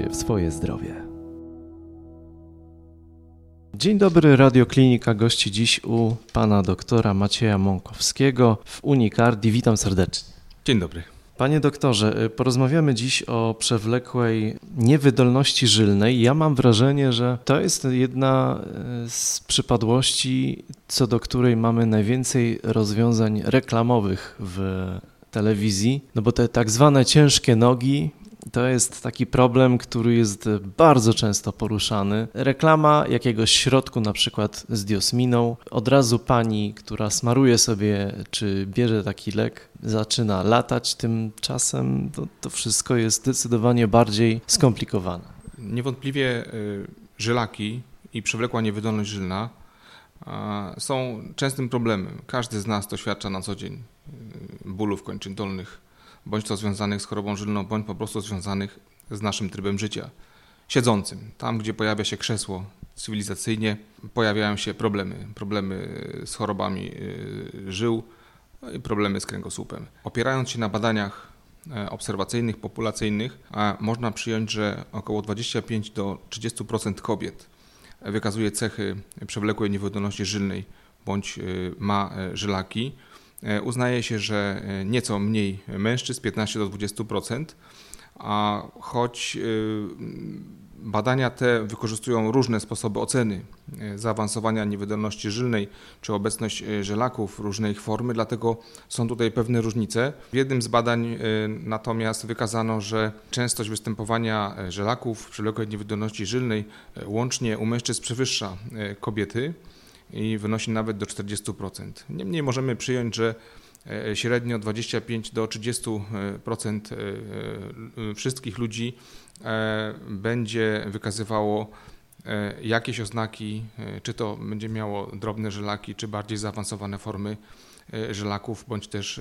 się w swoje zdrowie. Dzień dobry, Radioklinika gości dziś u pana doktora Macieja Mąkowskiego w Unicardi. Witam serdecznie. Dzień dobry. Panie doktorze, y, porozmawiamy dziś o przewlekłej niewydolności żylnej. Ja mam wrażenie, że to jest jedna y, z przypadłości, co do której mamy najwięcej rozwiązań reklamowych w telewizji, no bo te tak zwane ciężkie nogi to jest taki problem, który jest bardzo często poruszany. Reklama jakiegoś środku, na przykład z diosminą, od razu pani, która smaruje sobie czy bierze taki lek, zaczyna latać. Tymczasem to, to wszystko jest zdecydowanie bardziej skomplikowane. Niewątpliwie y, żylaki i przewlekła niewydolność żylna są częstym problemem. Każdy z nas doświadcza na co dzień y, bólów kończyn dolnych bądź to związanych z chorobą żylną, bądź po prostu związanych z naszym trybem życia. Siedzącym, tam gdzie pojawia się krzesło cywilizacyjnie, pojawiają się problemy. Problemy z chorobami y, żył no i problemy z kręgosłupem. Opierając się na badaniach e, obserwacyjnych, populacyjnych, można przyjąć, że około 25 do 30% kobiet wykazuje cechy przewlekłej niewydolności żylnej bądź y, ma e, żylaki. E, uznaje się, że e, nieco mniej mężczyzn, 15 do 20%, a choć e, badania te wykorzystują różne sposoby oceny zaawansowania niewydolności żylnej czy obecność żelaków, różnej formy, dlatego są tutaj pewne różnice. W jednym z badań natomiast wykazano, że częstość występowania żelaków przewlekłej niewydolności żylnej łącznie u mężczyzn przewyższa kobiety i wynosi nawet do 40%. Niemniej możemy przyjąć, że e, średnio 25 do 30% e, e, wszystkich ludzi będzie wykazywało jakieś oznaki, czy to będzie miało drobne żelaki, czy bardziej zaawansowane formy żelaków, bądź też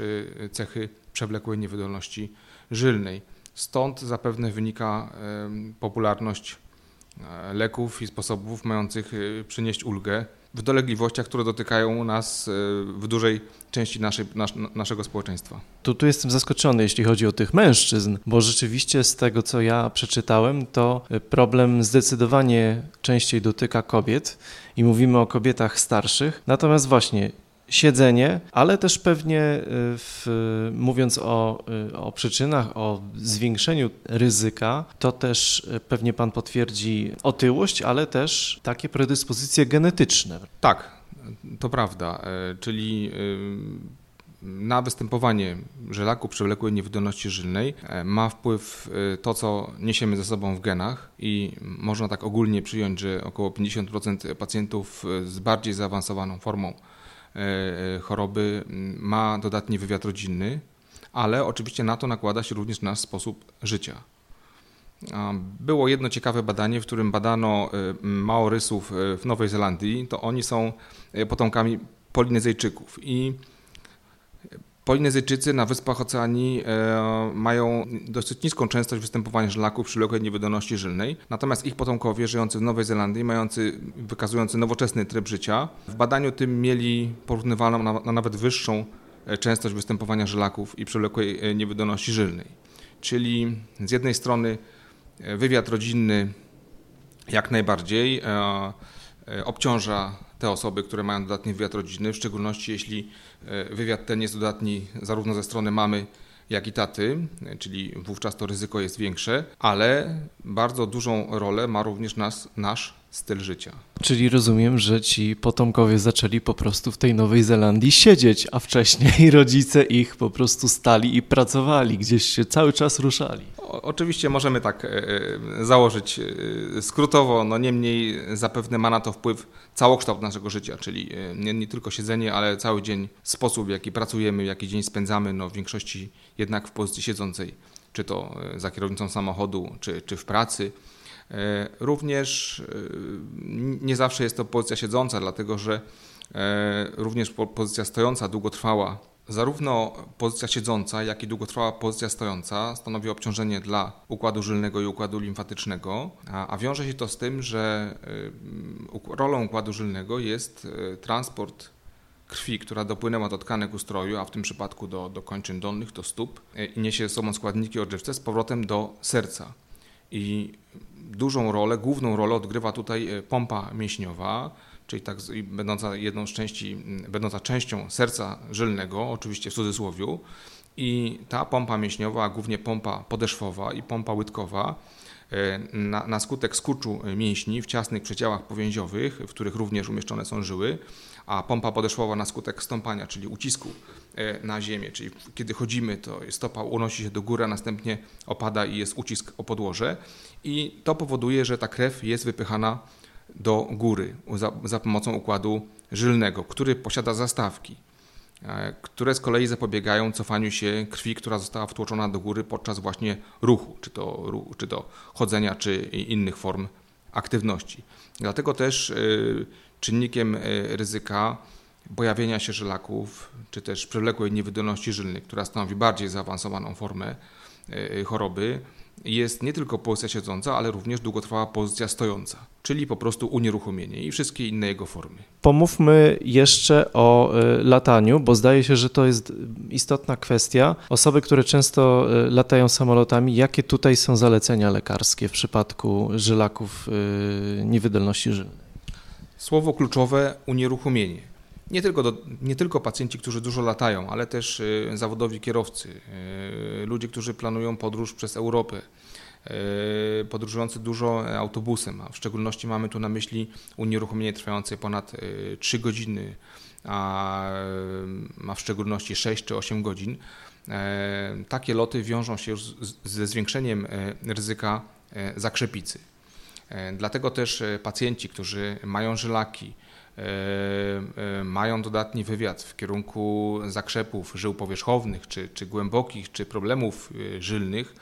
cechy przewlekłej niewydolności żylnej. Stąd zapewne wynika popularność leków i sposobów mających przynieść ulgę w dolegliwościach, które dotykają nas e, w dużej części naszej, nas, naszego społeczeństwa. Tu, tu jestem zaskoczony, jeśli chodzi o tych mężczyzn, bo rzeczywiście z tego, co ja przeczytałem, to problem zdecydowanie częściej dotyka kobiet i mówimy o kobietach starszych. Natomiast właśnie siedzenie, ale też pewnie y, w, mówiąc o, y, o przyczynach, o zwiększeniu ryzyka, to też y, pewnie Pan potwierdzi otyłość, ale też takie predyspozycje genetyczne. Tak, to prawda, e, czyli na występowanie żelaku przewlekłej niewydolności żylnej e, ma wpływ to, co niesiemy ze sobą w genach i można tak ogólnie przyjąć, że około 50% pacjentów z bardziej zaawansowaną formą choroby ma dodatni wywiad rodzinny, ale oczywiście na to nakłada się również nasz sposób życia. Było jedno ciekawe badanie, w którym badano e, Maorysów w Nowej Zelandii. To oni są potomkami Polinezyjczyków i Polinezyjczycy na Wyspach Oceanii e, mają dosyć niską częstość występowania żelaków przy przewlekłej niewydolności żylnej, natomiast ich potomkowie żyjący w Nowej Zelandii, mający, wykazujący nowoczesny tryb życia, w badaniu tym mieli porównywalną na, na nawet wyższą e, częstość występowania żelaków i przewlekłej e, niewydolności żylnej. Czyli z jednej strony wywiad rodzinny jak najbardziej obciąża te osoby, które mają dodatni wywiad rodzinny, w szczególności jeśli e, wywiad ten jest dodatni zarówno ze strony mamy, jak i taty, czyli wówczas to ryzyko jest większe, ale bardzo dużą rolę ma również nas, nasz styl życia. Czyli rozumiem, że ci potomkowie zaczęli po prostu w tej Nowej Zelandii siedzieć, a wcześniej rodzice ich po prostu stali i pracowali, gdzieś się cały czas ruszali. Oczywiście możemy tak e, e założyć e, skrótowo, no niemniej zapewne ma na to wpływ całokształt naszego życia, czyli nie, nie, tylko siedzenie, ale cały dzień, sposób w jaki pracujemy, jaki dzień spędzamy, no w większości jednak w pozycji siedzącej, czy to za kierownicą samochodu, czy, czy w pracy. Również nie zawsze jest to pozycja siedząca, dlatego że również pozycja stojąca, długotrwała, zarówno pozycja siedząca, jak i długotrwała pozycja stojąca stanowi obciążenie dla układu żylnego i układu limfatycznego, a, a wiąże się to z tym, że rolą układu żylnego jest transport krwi, która dopłynęła do tkanek ustroju, a w tym przypadku do, do kończyn dolnych, do stóp i niesie ze sobą składniki odżywcze z powrotem do serca. I dużą rolę, główną rolę odgrywa tutaj pompa mięśniowa, czyli tak będąca jedną z części, będąca częścią serca żylnego, oczywiście w cudzysłowiu. I ta pompa mięśniowa, głównie pompa podeszwowa i pompa łydkowa, e, na, na, skutek skurczu mięśni w ciasnych przedziałach powięziowych, w których również umieszczone są żyły, a pompa podeszwowa na skutek stąpania, czyli ucisku e, na ziemię, czyli kiedy chodzimy, to stopa unosi się do góry, a następnie opada i jest ucisk o podłoże. I to powoduje, że ta krew jest wypychana do góry za, za pomocą układu żylnego, który posiada zastawki, e, które z kolei zapobiegają cofaniu się krwi, która została wtłoczona do góry podczas właśnie ruchu, czy to, czy to chodzenia, czy innych form aktywności. Dlatego też e, czynnikiem e, ryzyka pojawienia się żylaków, czy też przewlekłej niewydolności żylnej, która stanowi bardziej zaawansowaną formę choroby, jest nie tylko pozycja siedząca, ale również długotrwała pozycja stojąca, czyli po prostu unieruchomienie i wszystkie inne jego formy. Pomówmy jeszcze o y, lataniu, bo zdaje się, że to jest istotna kwestia. Osoby, które często y, latają samolotami, jakie tutaj są zalecenia lekarskie w przypadku żylaków y, niewydolności żylnej? Słowo kluczowe unieruchomienie nie tylko, do, nie tylko pacjenci, którzy dużo latają, ale też y, zawodowi kierowcy, y, ludzie, którzy planują podróż przez Europę, y, podróżujący dużo autobusem, a w szczególności mamy tu na myśli unieruchomienie trwające ponad 3 godziny, a, a w szczególności 6 czy 8 godzin. Takie loty wiążą się już ze zwiększeniem ryzyka zakrzepicy. Dlatego też pacjenci, którzy mają żylaki, E, e, mają dodatni wywiad w kierunku zakrzepów żył powierzchownych, czy, czy głębokich, czy problemów e, żylnych,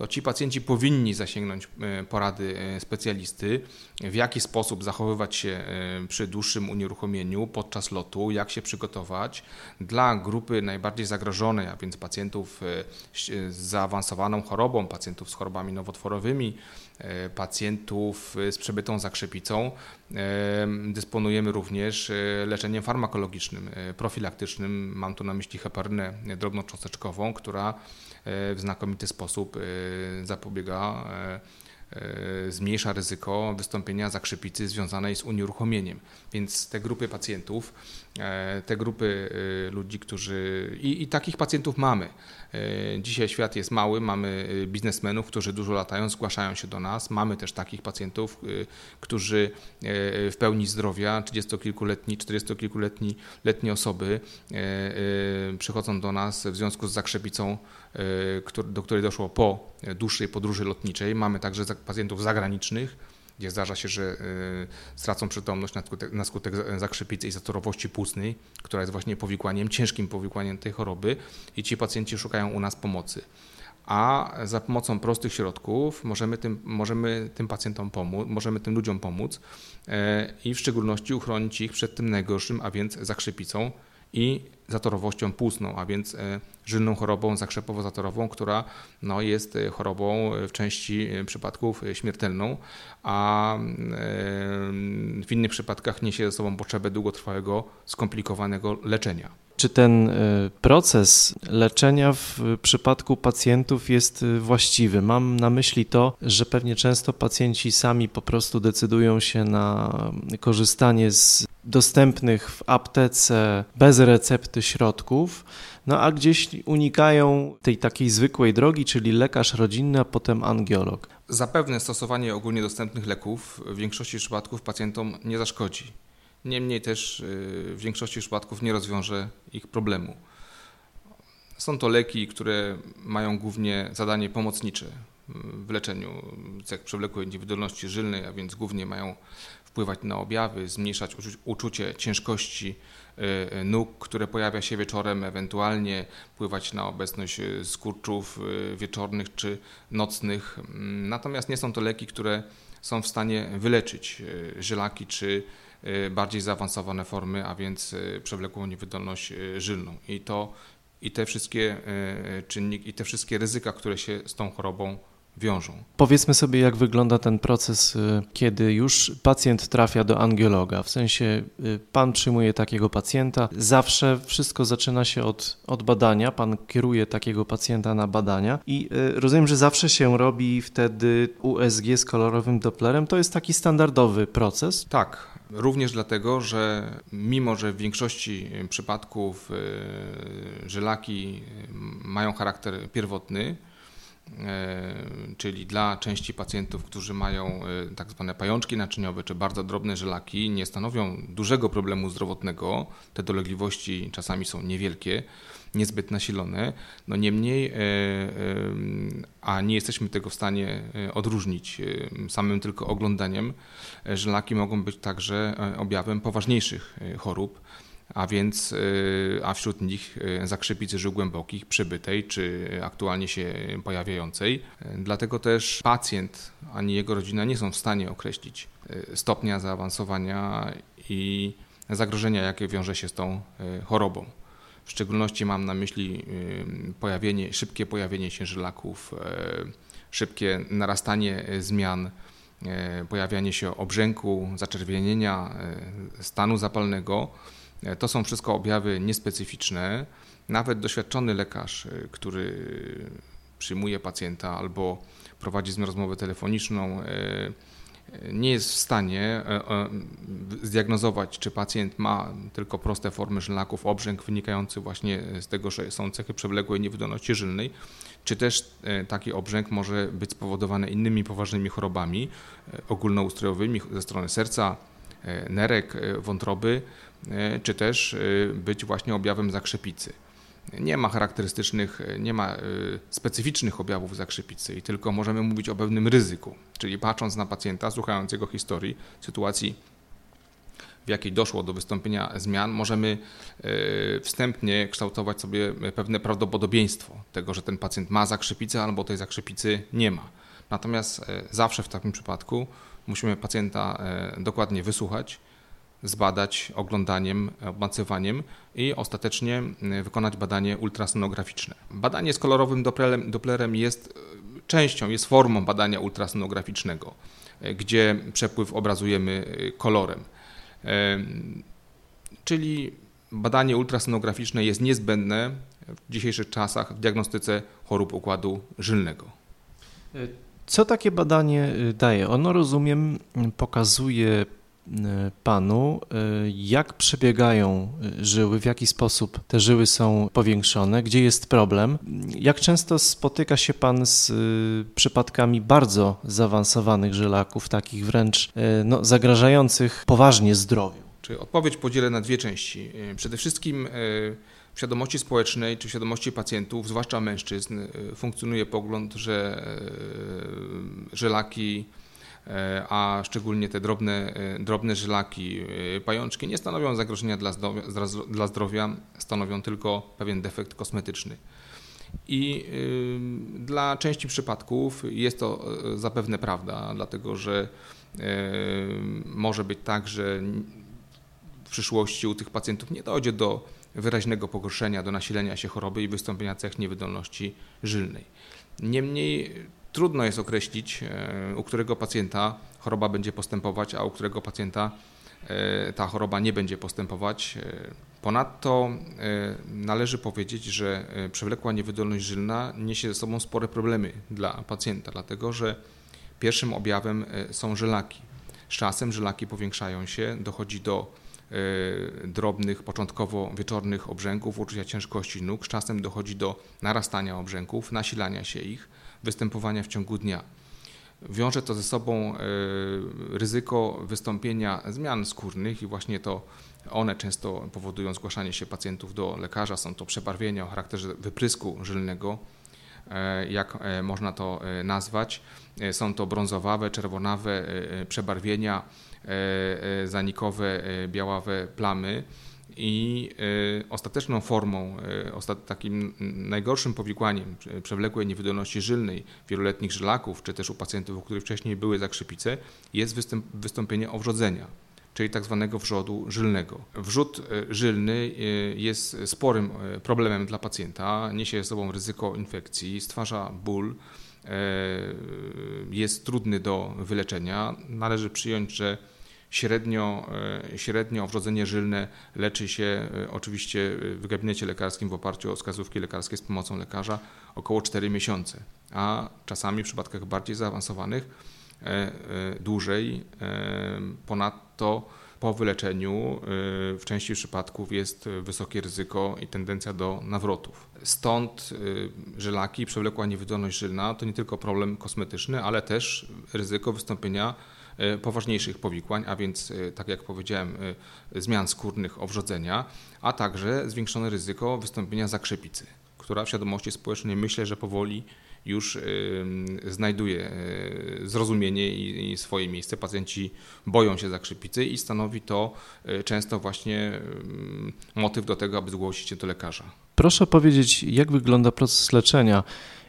to ci pacjenci powinni zasięgnąć porady specjalisty, w jaki sposób zachowywać się przy dłuższym unieruchomieniu podczas lotu, jak się przygotować dla grupy najbardziej zagrożonej, a więc pacjentów z zaawansowaną chorobą, pacjentów z chorobami nowotworowymi, pacjentów z przebytą zakrzepicą. Dysponujemy również e, leczeniem farmakologicznym, e, profilaktycznym. Mam tu na myśli heparynę drobnocząsteczkową, która e, w znakomity sposób zapobiega zmniejsza ryzyko wystąpienia zakrzepicy związanej z unieruchomieniem. Więc te grupy pacjentów, te grupy ludzi, którzy. I, i takich pacjentów mamy. Dzisiaj świat jest mały, mamy biznesmenów, którzy dużo latają, zgłaszają się do nas. Mamy też takich pacjentów, którzy w pełni zdrowia, 30-kilkuletni, 40-kilkuletni letnie osoby przychodzą do nas w związku z zakrzepicą, do której doszło po dłuższej podróży lotniczej. Mamy także pacjentów zagranicznych, gdzie zdarza się, że y, stracą przytomność na skutek, na skutek zakrzepicy i zatorowości płucnej, która jest właśnie powikłaniem, ciężkim powikłaniem tej choroby i ci pacjenci szukają u nas pomocy. A za pomocą prostych środków możemy tym, możemy tym pacjentom pomóc, możemy tym ludziom pomóc e, i w szczególności uchronić ich przed tym najgorszym, a więc zakrzepicą, i zatorowością płucną, a więc e, żylną chorobą zakrzepowo-zatorową, która no, jest e, chorobą e, w części przypadków śmiertelną, a w innych przypadkach niesie ze sobą potrzebę długotrwałego, skomplikowanego leczenia. Czy ten proces leczenia w przypadku pacjentów jest właściwy? Mam na myśli to, że pewnie często pacjenci sami po prostu decydują się na korzystanie z dostępnych w aptece bez recepty środków, no a gdzieś unikają tej takiej zwykłej drogi, czyli lekarz rodzinny, a potem angiolog. Zapewne stosowanie ogólnie dostępnych leków w większości przypadków pacjentom nie zaszkodzi. Niemniej też y, w większości przypadków nie rozwiąże ich problemu. Są to leki, które mają głównie zadanie pomocnicze w leczeniu cech przewlekłej niewydolności żylnej, a więc głównie mają wpływać na objawy, zmniejszać uczucie ciężkości e, e, nóg, które pojawia się wieczorem, ewentualnie wpływać na obecność skurczów wieczornych czy nocnych. Mm, natomiast nie są to leki, które są w stanie wyleczyć żylaki czy bardziej zaawansowane formy, a więc przewlekłą niewydolność żylną. I to i te wszystkie czynniki, i te wszystkie ryzyka, które się z tą chorobą wiążą. Powiedzmy sobie, jak wygląda ten proces, y, kiedy już pacjent trafia do angiologa. W sensie, y, pan przyjmuje takiego pacjenta, zawsze wszystko zaczyna się od, od badania, pan kieruje takiego pacjenta na badania i y, rozumiem, że zawsze się robi wtedy USG z kolorowym Dopplerem. To jest taki standardowy proces. Tak, Również dlatego, że mimo, że w większości przypadków żylaki mają charakter pierwotny, E, czyli dla części pacjentów, którzy mają e, tak zwane pajączki naczyniowe czy bardzo drobne żelaki, nie stanowią dużego problemu zdrowotnego. Te dolegliwości czasami są niewielkie, niezbyt nasilone. No niemniej, e, a nie jesteśmy tego w stanie odróżnić samym tylko oglądaniem, żelaki mogą być także objawem poważniejszych chorób a więc a wśród nich zakrzepicy żył głębokich, przebytej czy aktualnie się pojawiającej. Dlatego też pacjent ani jego rodzina nie są w stanie określić stopnia zaawansowania i zagrożenia, jakie wiąże się z tą chorobą. W szczególności mam na myśli pojawienie, szybkie pojawienie się żylaków, szybkie narastanie zmian, pojawianie się obrzęku, zaczerwienienia, stanu zapalnego E, to są wszystko objawy niespecyficzne. Nawet doświadczony lekarz, e, który przyjmuje pacjenta albo prowadzi z rozmowę telefoniczną, e, nie jest w stanie zdiagnozować, czy pacjent ma tylko proste formy żylnaków, obrzęk wynikający właśnie z tego, że są cechy przewlekłej niewydolności żylnej, czy też taki obrzęk może być spowodowany innymi poważnymi chorobami ogólnoustrojowymi ze strony serca, nerek, wątroby, E, czy też e, być właśnie objawem zakrzepicy. Nie ma charakterystycznych, e, nie ma specyficznych objawów zakrzepicy i tylko możemy mówić o pewnym ryzyku, czyli patrząc na pacjenta, słuchając jego historii, sytuacji, w jakiej doszło do wystąpienia zmian, możemy wstępnie kształtować sobie pewne prawdopodobieństwo tego, że ten pacjent ma zakrzepicę albo tej zakrzepicy nie ma. Natomiast zawsze w takim przypadku musimy pacjenta dokładnie wysłuchać, zbadać oglądaniem, obmacywaniem i ostatecznie y, wykonać badanie ultrasonograficzne. Badanie z kolorowym Dopplerem, Dopplerem jest y, częścią, jest formą badania ultrasonograficznego, y, gdzie przepływ obrazujemy kolorem. Czyli badanie ultrasonograficzne jest niezbędne w dzisiejszych czasach w diagnostyce chorób układu żylnego. Co takie badanie daje? Ono, rozumiem, pokazuje panu, e, jak przebiegają e, żyły, w jaki sposób te żyły są powiększone, gdzie jest problem, jak często spotyka się pan z przypadkami bardzo zaawansowanych żylaków, takich wręcz no, zagrażających poważnie zdrowiu. Czy odpowiedź podzielę na dwie części. Przede wszystkim w świadomości społecznej czy w świadomości pacjentów, zwłaszcza mężczyzn, funkcjonuje pogląd, że żelaki E, a szczególnie te drobne, e, drobne żylaki, e, pajączki nie stanowią zagrożenia dla zdrowia, dla zdrowia, stanowią tylko pewien defekt kosmetyczny. I dla części przypadków jest to zapewne prawda, dlatego że może być tak, że w przyszłości u tych pacjentów nie dojdzie do wyraźnego pogorszenia, do nasilenia się choroby i wystąpienia cech niewydolności żylnej. Niemniej trudno jest określić, e, u którego pacjenta choroba będzie postępować, a u którego pacjenta e, ta choroba nie będzie postępować. E, ponadto należy powiedzieć, że przewlekła niewydolność żylna niesie ze sobą spore problemy dla pacjenta, dlatego że pierwszym objawem są żylaki. Z czasem żylaki powiększają się, dochodzi do drobnych, początkowo wieczornych obrzęków, uczucia ciężkości nóg. Z czasem dochodzi do narastania obrzęków, nasilania się ich występowania w ciągu dnia. Wiąże to ze sobą e, ryzyko wystąpienia zmian skórnych i właśnie to one często powodują zgłaszanie się pacjentów do lekarza. Są to przebarwienia o charakterze wyprysku żylnego, e, jak e, można to nazwać. Są to brązowawe, czerwonawe przebarwienia, zanikowe, białawe plamy i y, ostateczną formą, y, takim najgorszym powikłaniem przewlekłej niewydolności żylnej wieloletnich żylaków, czy też u pacjentów, u których wcześniej były zakrzepice, jest wystąpienie owrzodzenia, czyli tak zwanego wrzodu żylnego. Wrzód y, żylny jest sporym problemem dla pacjenta, niesie ze sobą ryzyko infekcji, stwarza ból, jest trudny do wyleczenia. Należy przyjąć, że Średnio, e, średnio wrodzenie żylne leczy się e, oczywiście w gabinecie lekarskim w oparciu o wskazówki lekarskie z pomocą lekarza około 4 miesiące, a czasami w przypadkach bardziej zaawansowanych e, dłużej. Ponadto po wyleczeniu w części przypadków jest wysokie ryzyko i tendencja do nawrotów. Stąd żylaki, przewlekła niewydolność żylna to nie tylko problem kosmetyczny, ale też ryzyko wystąpienia poważniejszych powikłań, a więc, e, tak jak powiedziałem, e, zmian skórnych, owrzodzenia, a także zwiększone ryzyko wystąpienia zakrzepicy, która w świadomości społecznej myślę, że powoli już znajduje zrozumienie i swoje miejsce. Pacjenci boją się zakrzepicy i stanowi to często właśnie motyw do tego, aby zgłosić się do lekarza. Proszę powiedzieć, jak wygląda proces leczenia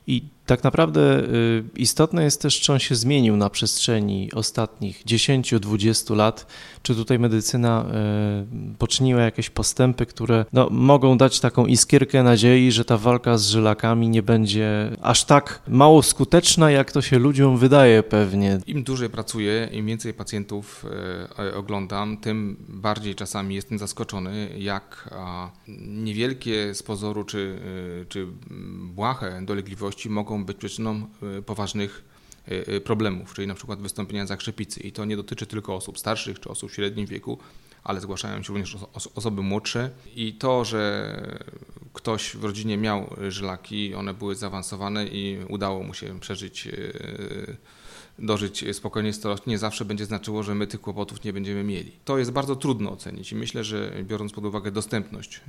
i tak naprawdę y, istotne jest też, czy on się zmienił na przestrzeni ostatnich 10-20 lat, czy tutaj medycyna y, poczyniła jakieś postępy, które no, mogą dać taką iskierkę nadziei, że ta walka z żylakami nie będzie aż tak mało skuteczna, jak to się ludziom wydaje pewnie. Im dłużej pracuję, im więcej pacjentów y, oglądam, tym bardziej czasami jestem zaskoczony, jak niewielkie z pozoru czy, czy błahe dolegliwości mogą być przyczyną y, poważnych y, y, problemów, czyli na przykład wystąpienia zakrzepicy. I to nie dotyczy tylko osób starszych czy osób w średnim wieku, ale zgłaszają się również osoby młodsze. I to, że ktoś w rodzinie miał żylaki, one były zaawansowane i udało mu się przeżyć dożyć spokojnie starości, nie zawsze będzie znaczyło, że my tych kłopotów nie będziemy mieli. To jest bardzo trudno ocenić i myślę, że biorąc pod uwagę dostępność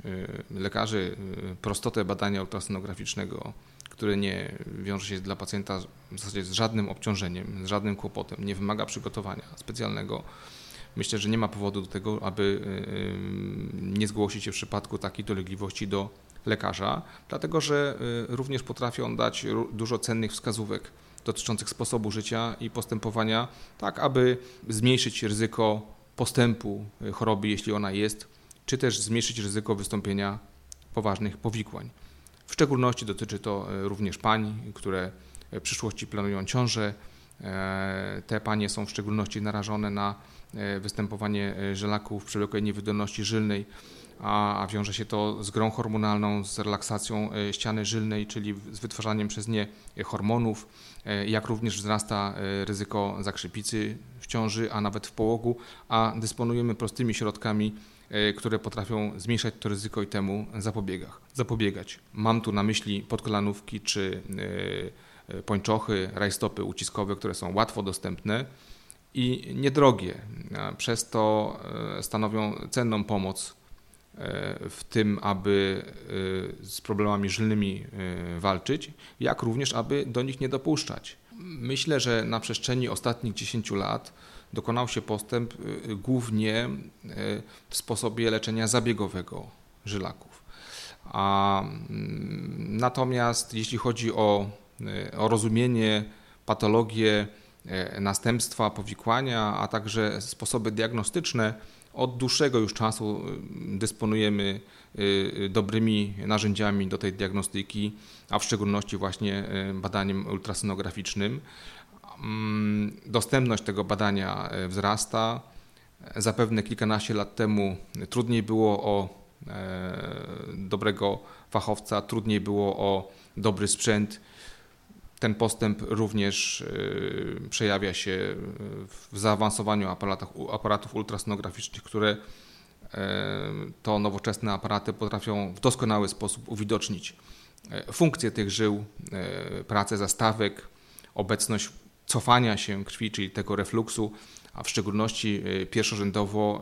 lekarzy, prostotę badania ultrasonograficznego, które nie wiąże się dla pacjenta w zasadzie z żadnym obciążeniem, z żadnym kłopotem, nie wymaga przygotowania specjalnego. Myślę, że nie ma powodu do tego, aby y, y, nie zgłosić się w przypadku takiej dolegliwości do lekarza, dlatego że y, również potrafią dać dużo cennych wskazówek dotyczących sposobu życia i postępowania, tak aby zmniejszyć ryzyko postępu choroby, jeśli ona jest, czy też zmniejszyć ryzyko wystąpienia poważnych powikłań. W szczególności dotyczy to e, również pań, które w przyszłości planują ciążę. E, te panie są w szczególności narażone na e, występowanie żelaków przewlekłej niewydolności żylnej, a, wiąże się to z grą hormonalną, z relaksacją ściany żylnej, czyli z wytwarzaniem przez nie hormonów, jak również wzrasta ryzyko zakrzepicy w ciąży, a nawet w połogu, a dysponujemy prostymi środkami które potrafią zmniejszać to ryzyko i temu zapobiegać. zapobiegać. Mam tu na myśli podkolanówki czy e, e, pończochy, rajstopy uciskowe, które są łatwo dostępne i niedrogie. Przez to stanowią cenną pomoc w tym, aby z problemami żylnymi walczyć, jak również, aby do nich nie dopuszczać. Myślę, że na przestrzeni ostatnich 10 lat dokonał się postęp y, głównie y, w sposobie leczenia zabiegowego żylaków. A, mm, natomiast jeśli chodzi o, y, o rozumienie, patologię, następstwa, powikłania, a także sposoby diagnostyczne, od dłuższego już czasu dysponujemy dobrymi narzędziami do tej diagnostyki, a w szczególności właśnie badaniem ultrasonograficznym. Mm, dostępność tego badania e, wzrasta. Zapewne kilkanaście lat temu trudniej było o e, dobrego fachowca, trudniej było o dobry sprzęt. Ten postęp również e, przejawia się w zaawansowaniu aparatów ultrasonograficznych, które to nowoczesne aparaty potrafią w doskonały sposób uwidocznić funkcję tych żył, pracę zastawek, obecność cofania się krwi, czyli tego refluksu, a w szczególności y, pierwszorzędowo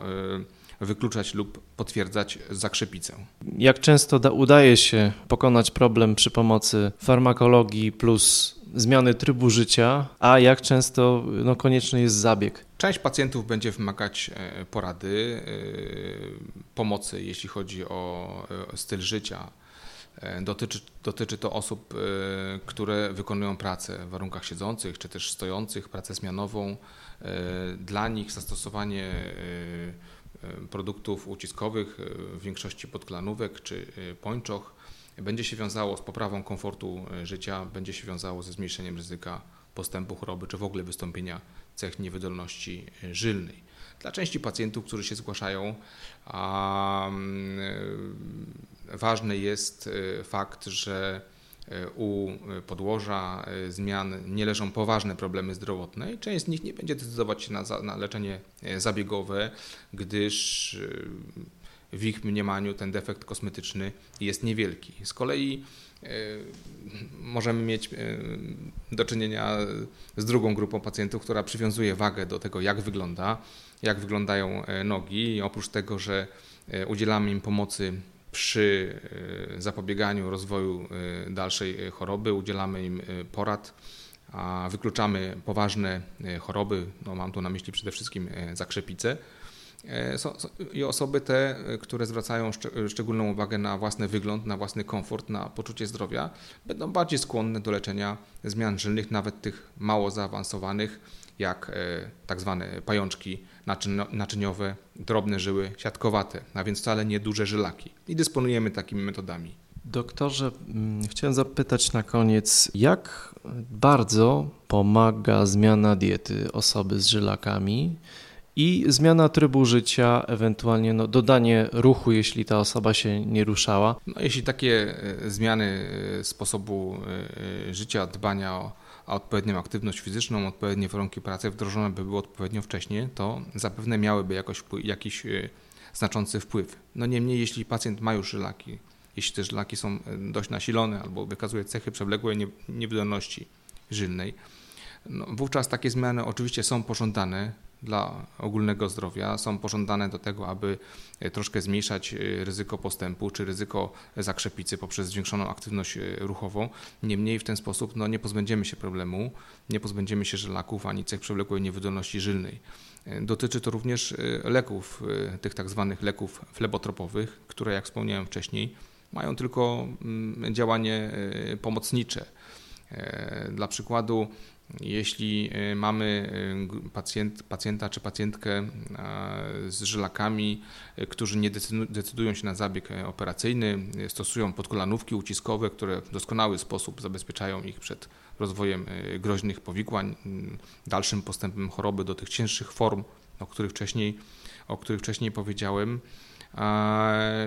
y, wykluczać lub potwierdzać zakrzepicę. Jak często da, udaje się pokonać problem przy pomocy farmakologii plus zmiany trybu życia, a jak często no, konieczny jest zabieg? Część pacjentów będzie wymagać e, porady, e, pomocy, jeśli chodzi o e, styl życia, dotyczy, dotyczy to osób, e, które wykonują pracę w warunkach siedzących czy też stojących, pracę zmianową. E, dla nich zastosowanie produktów uciskowych, w większości podklanówek czy pończoch, będzie się wiązało z poprawą komfortu życia, będzie się wiązało ze zmniejszeniem ryzyka postępu choroby czy w ogóle wystąpienia cech niewydolności żylnej. Dla części pacjentów, którzy się zgłaszają, ważny jest fakt, że u podłoża zmian nie leżą poważne problemy zdrowotne i część z nich nie będzie decydować się na, na leczenie zabiegowe, gdyż w ich mniemaniu ten defekt kosmetyczny jest niewielki. Z kolei e, możemy mieć e, do czynienia z drugą grupą pacjentów, która przywiązuje wagę do tego, jak wygląda, jak wyglądają e, nogi. I oprócz tego, że udzielamy im pomocy przy zapobieganiu rozwoju dalszej choroby, udzielamy im porad, a wykluczamy poważne choroby, no mam tu na myśli przede wszystkim zakrzepice, E, i osoby te, e, które zwracają szczególną uwagę na własny wygląd, na własny komfort, na poczucie zdrowia, będą bardziej skłonne do leczenia zmian żylnych, nawet tych mało zaawansowanych, jak e, tak zwane pajączki naczyniowe, drobne żyły siatkowate, a więc wcale nie duże żylaki. I dysponujemy takimi metodami. Doktorze, mm, chciałem zapytać na koniec, jak bardzo pomaga zmiana diety osoby z żylakami? I zmiana trybu życia, ewentualnie no, dodanie ruchu, jeśli ta osoba się nie ruszała. No, jeśli takie e, zmiany e, sposobu e, życia, dbania o, odpowiednią aktywność fizyczną, odpowiednie warunki pracy wdrożone by były odpowiednio wcześnie, to zapewne miałyby jakoś, jakiś znaczący wpływ. No niemniej, jeśli pacjent ma już żylaki, jeśli te żylaki są dość nasilone albo wykazuje cechy przewlekłej niewydolności żylnej, no, wówczas takie zmiany oczywiście są pożądane, dla ogólnego zdrowia, są pożądane do tego, aby e, troszkę zmniejszać e, ryzyko postępu czy ryzyko zakrzepicy poprzez zwiększoną aktywność e, ruchową. Niemniej w ten sposób no, nie pozbędziemy się problemu, nie pozbędziemy się żelaków ani cech przewlekłej niewydolności żylnej. Dotyczy to również leków, tych tak zwanych leków flebotropowych, które jak wspomniałem wcześniej, mają tylko mm, działanie pomocnicze. Dla przykładu jeśli e, mamy e, pacjent, pacjenta czy pacjentkę e, z żylakami, którzy nie decydują się na zabieg operacyjny, stosują podkolanówki uciskowe, które w doskonały sposób zabezpieczają ich przed rozwojem groźnych powikłań, dalszym postępem choroby do tych cięższych form, o których wcześniej, o których wcześniej powiedziałem,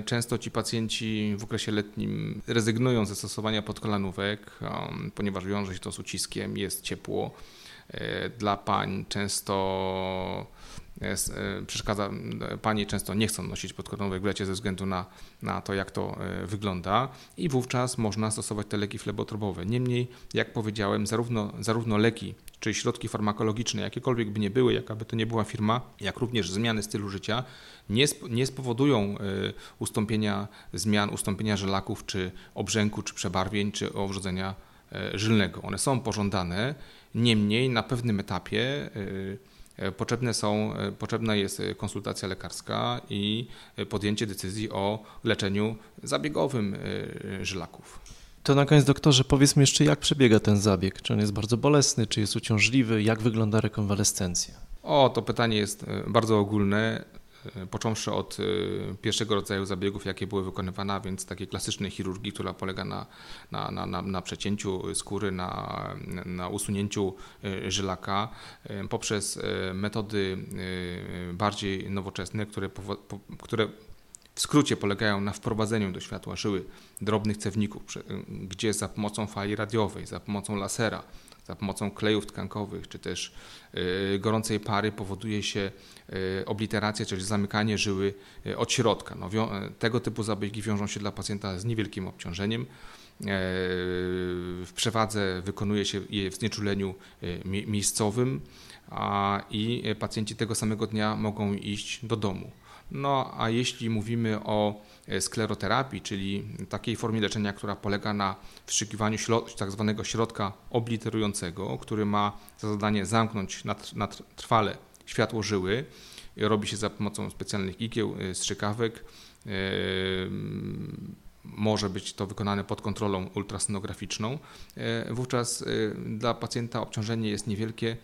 Często ci pacjenci w okresie letnim rezygnują ze stosowania podkolanówek, um, ponieważ wiąże się to z uciskiem, jest ciepło. E, dla pań często przeszkadza, panie często nie chcą nosić podkolanówek w lecie ze względu na, na to, jak to e, wygląda i wówczas można stosować te leki flebotropowe. Niemniej, jak powiedziałem, zarówno, zarówno leki czyli środki farmakologiczne, jakiekolwiek by nie były, jakaby to nie była firma, jak również zmiany stylu życia, nie, sp nie spowodują y, ustąpienia zmian, ustąpienia żelaków, czy obrzęku, czy przebarwień, czy owrzodzenia y, żylnego. One są pożądane, niemniej na pewnym etapie y, potrzebne są, potrzebna jest konsultacja lekarska i podjęcie decyzji o leczeniu zabiegowym żylaków. To na koniec, doktorze, powiedzmy jeszcze, jak przebiega ten zabieg? Czy on jest bardzo bolesny, czy jest uciążliwy? Jak wygląda rekonwalescencja? O, to pytanie jest e, bardzo ogólne, e, począwszy od e, pierwszego rodzaju zabiegów, jakie były wykonywane, a więc takiej klasycznej chirurgii, która polega na, na, na, na, na przecięciu skóry, na, na usunięciu żylaka, poprzez metody bardziej nowoczesne, które, które w skrócie polegają na wprowadzeniu do światła żyły drobnych cewników, gdzie za pomocą fali radiowej, za pomocą lasera, za pomocą klejów tkankowych, czy też y, gorącej pary powoduje się y, obliteracja, czyli zamykanie żyły y, od środka. No, tego typu zabiegi wiążą się dla pacjenta z niewielkim obciążeniem. W przewadze wykonuje się je w znieczuleniu miejscowym i pacjenci tego samego dnia mogą iść do domu. No a jeśli mówimy o e, skleroterapii, czyli takiej formie leczenia, która polega na wszykiwaniu tak zwanego środka obliterującego, który ma za zadanie zamknąć na, trwale światło żyły, robi się za pomocą specjalnych igieł, e, strzykawek. E, może być to wykonane pod kontrolą ultrasonograficzną. Wówczas dla pacjenta obciążenie jest niewielkie,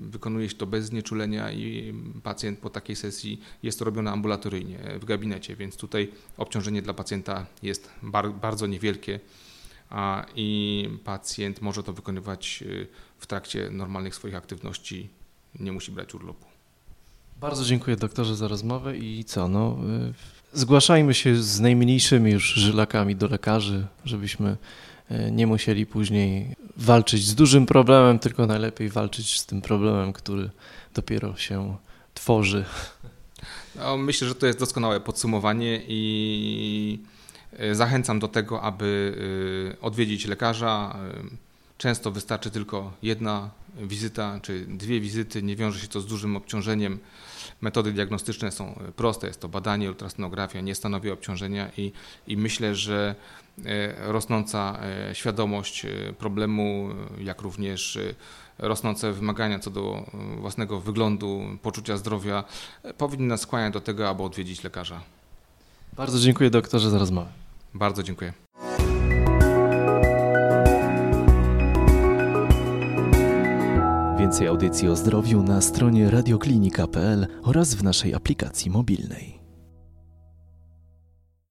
wykonuje się to bez znieczulenia i pacjent po takiej sesji jest to robione ambulatoryjnie w gabinecie, więc tutaj obciążenie dla pacjenta jest bardzo niewielkie i pacjent może to wykonywać w trakcie normalnych swoich aktywności, nie musi brać urlopu. Bardzo dziękuję doktorze za rozmowę i co, no, y, zgłaszajmy się z najmniejszymi już żylakami do lekarzy, żebyśmy y, nie musieli później walczyć z dużym problemem, tylko najlepiej walczyć z tym problemem, który dopiero się tworzy. No, myślę, że to jest doskonałe podsumowanie i y, zachęcam do tego, aby odwiedzić lekarza. Często wystarczy tylko jedna wizyta czy dwie wizyty, nie wiąże się to z dużym obciążeniem. Metody diagnostyczne są proste, jest to badanie, ultrasonografia, nie stanowi obciążenia i, i myślę, że e, rosnąca e, świadomość e, problemu, jak również rosnące wymagania co do własnego wyglądu, poczucia zdrowia powinny nas skłaniać do tego, aby odwiedzić lekarza. Bardzo dziękuję doktorze za rozmowę. Bardzo dziękuję. Więcej audycji o zdrowiu na stronie radioklinika.pl oraz w naszej aplikacji mobilnej.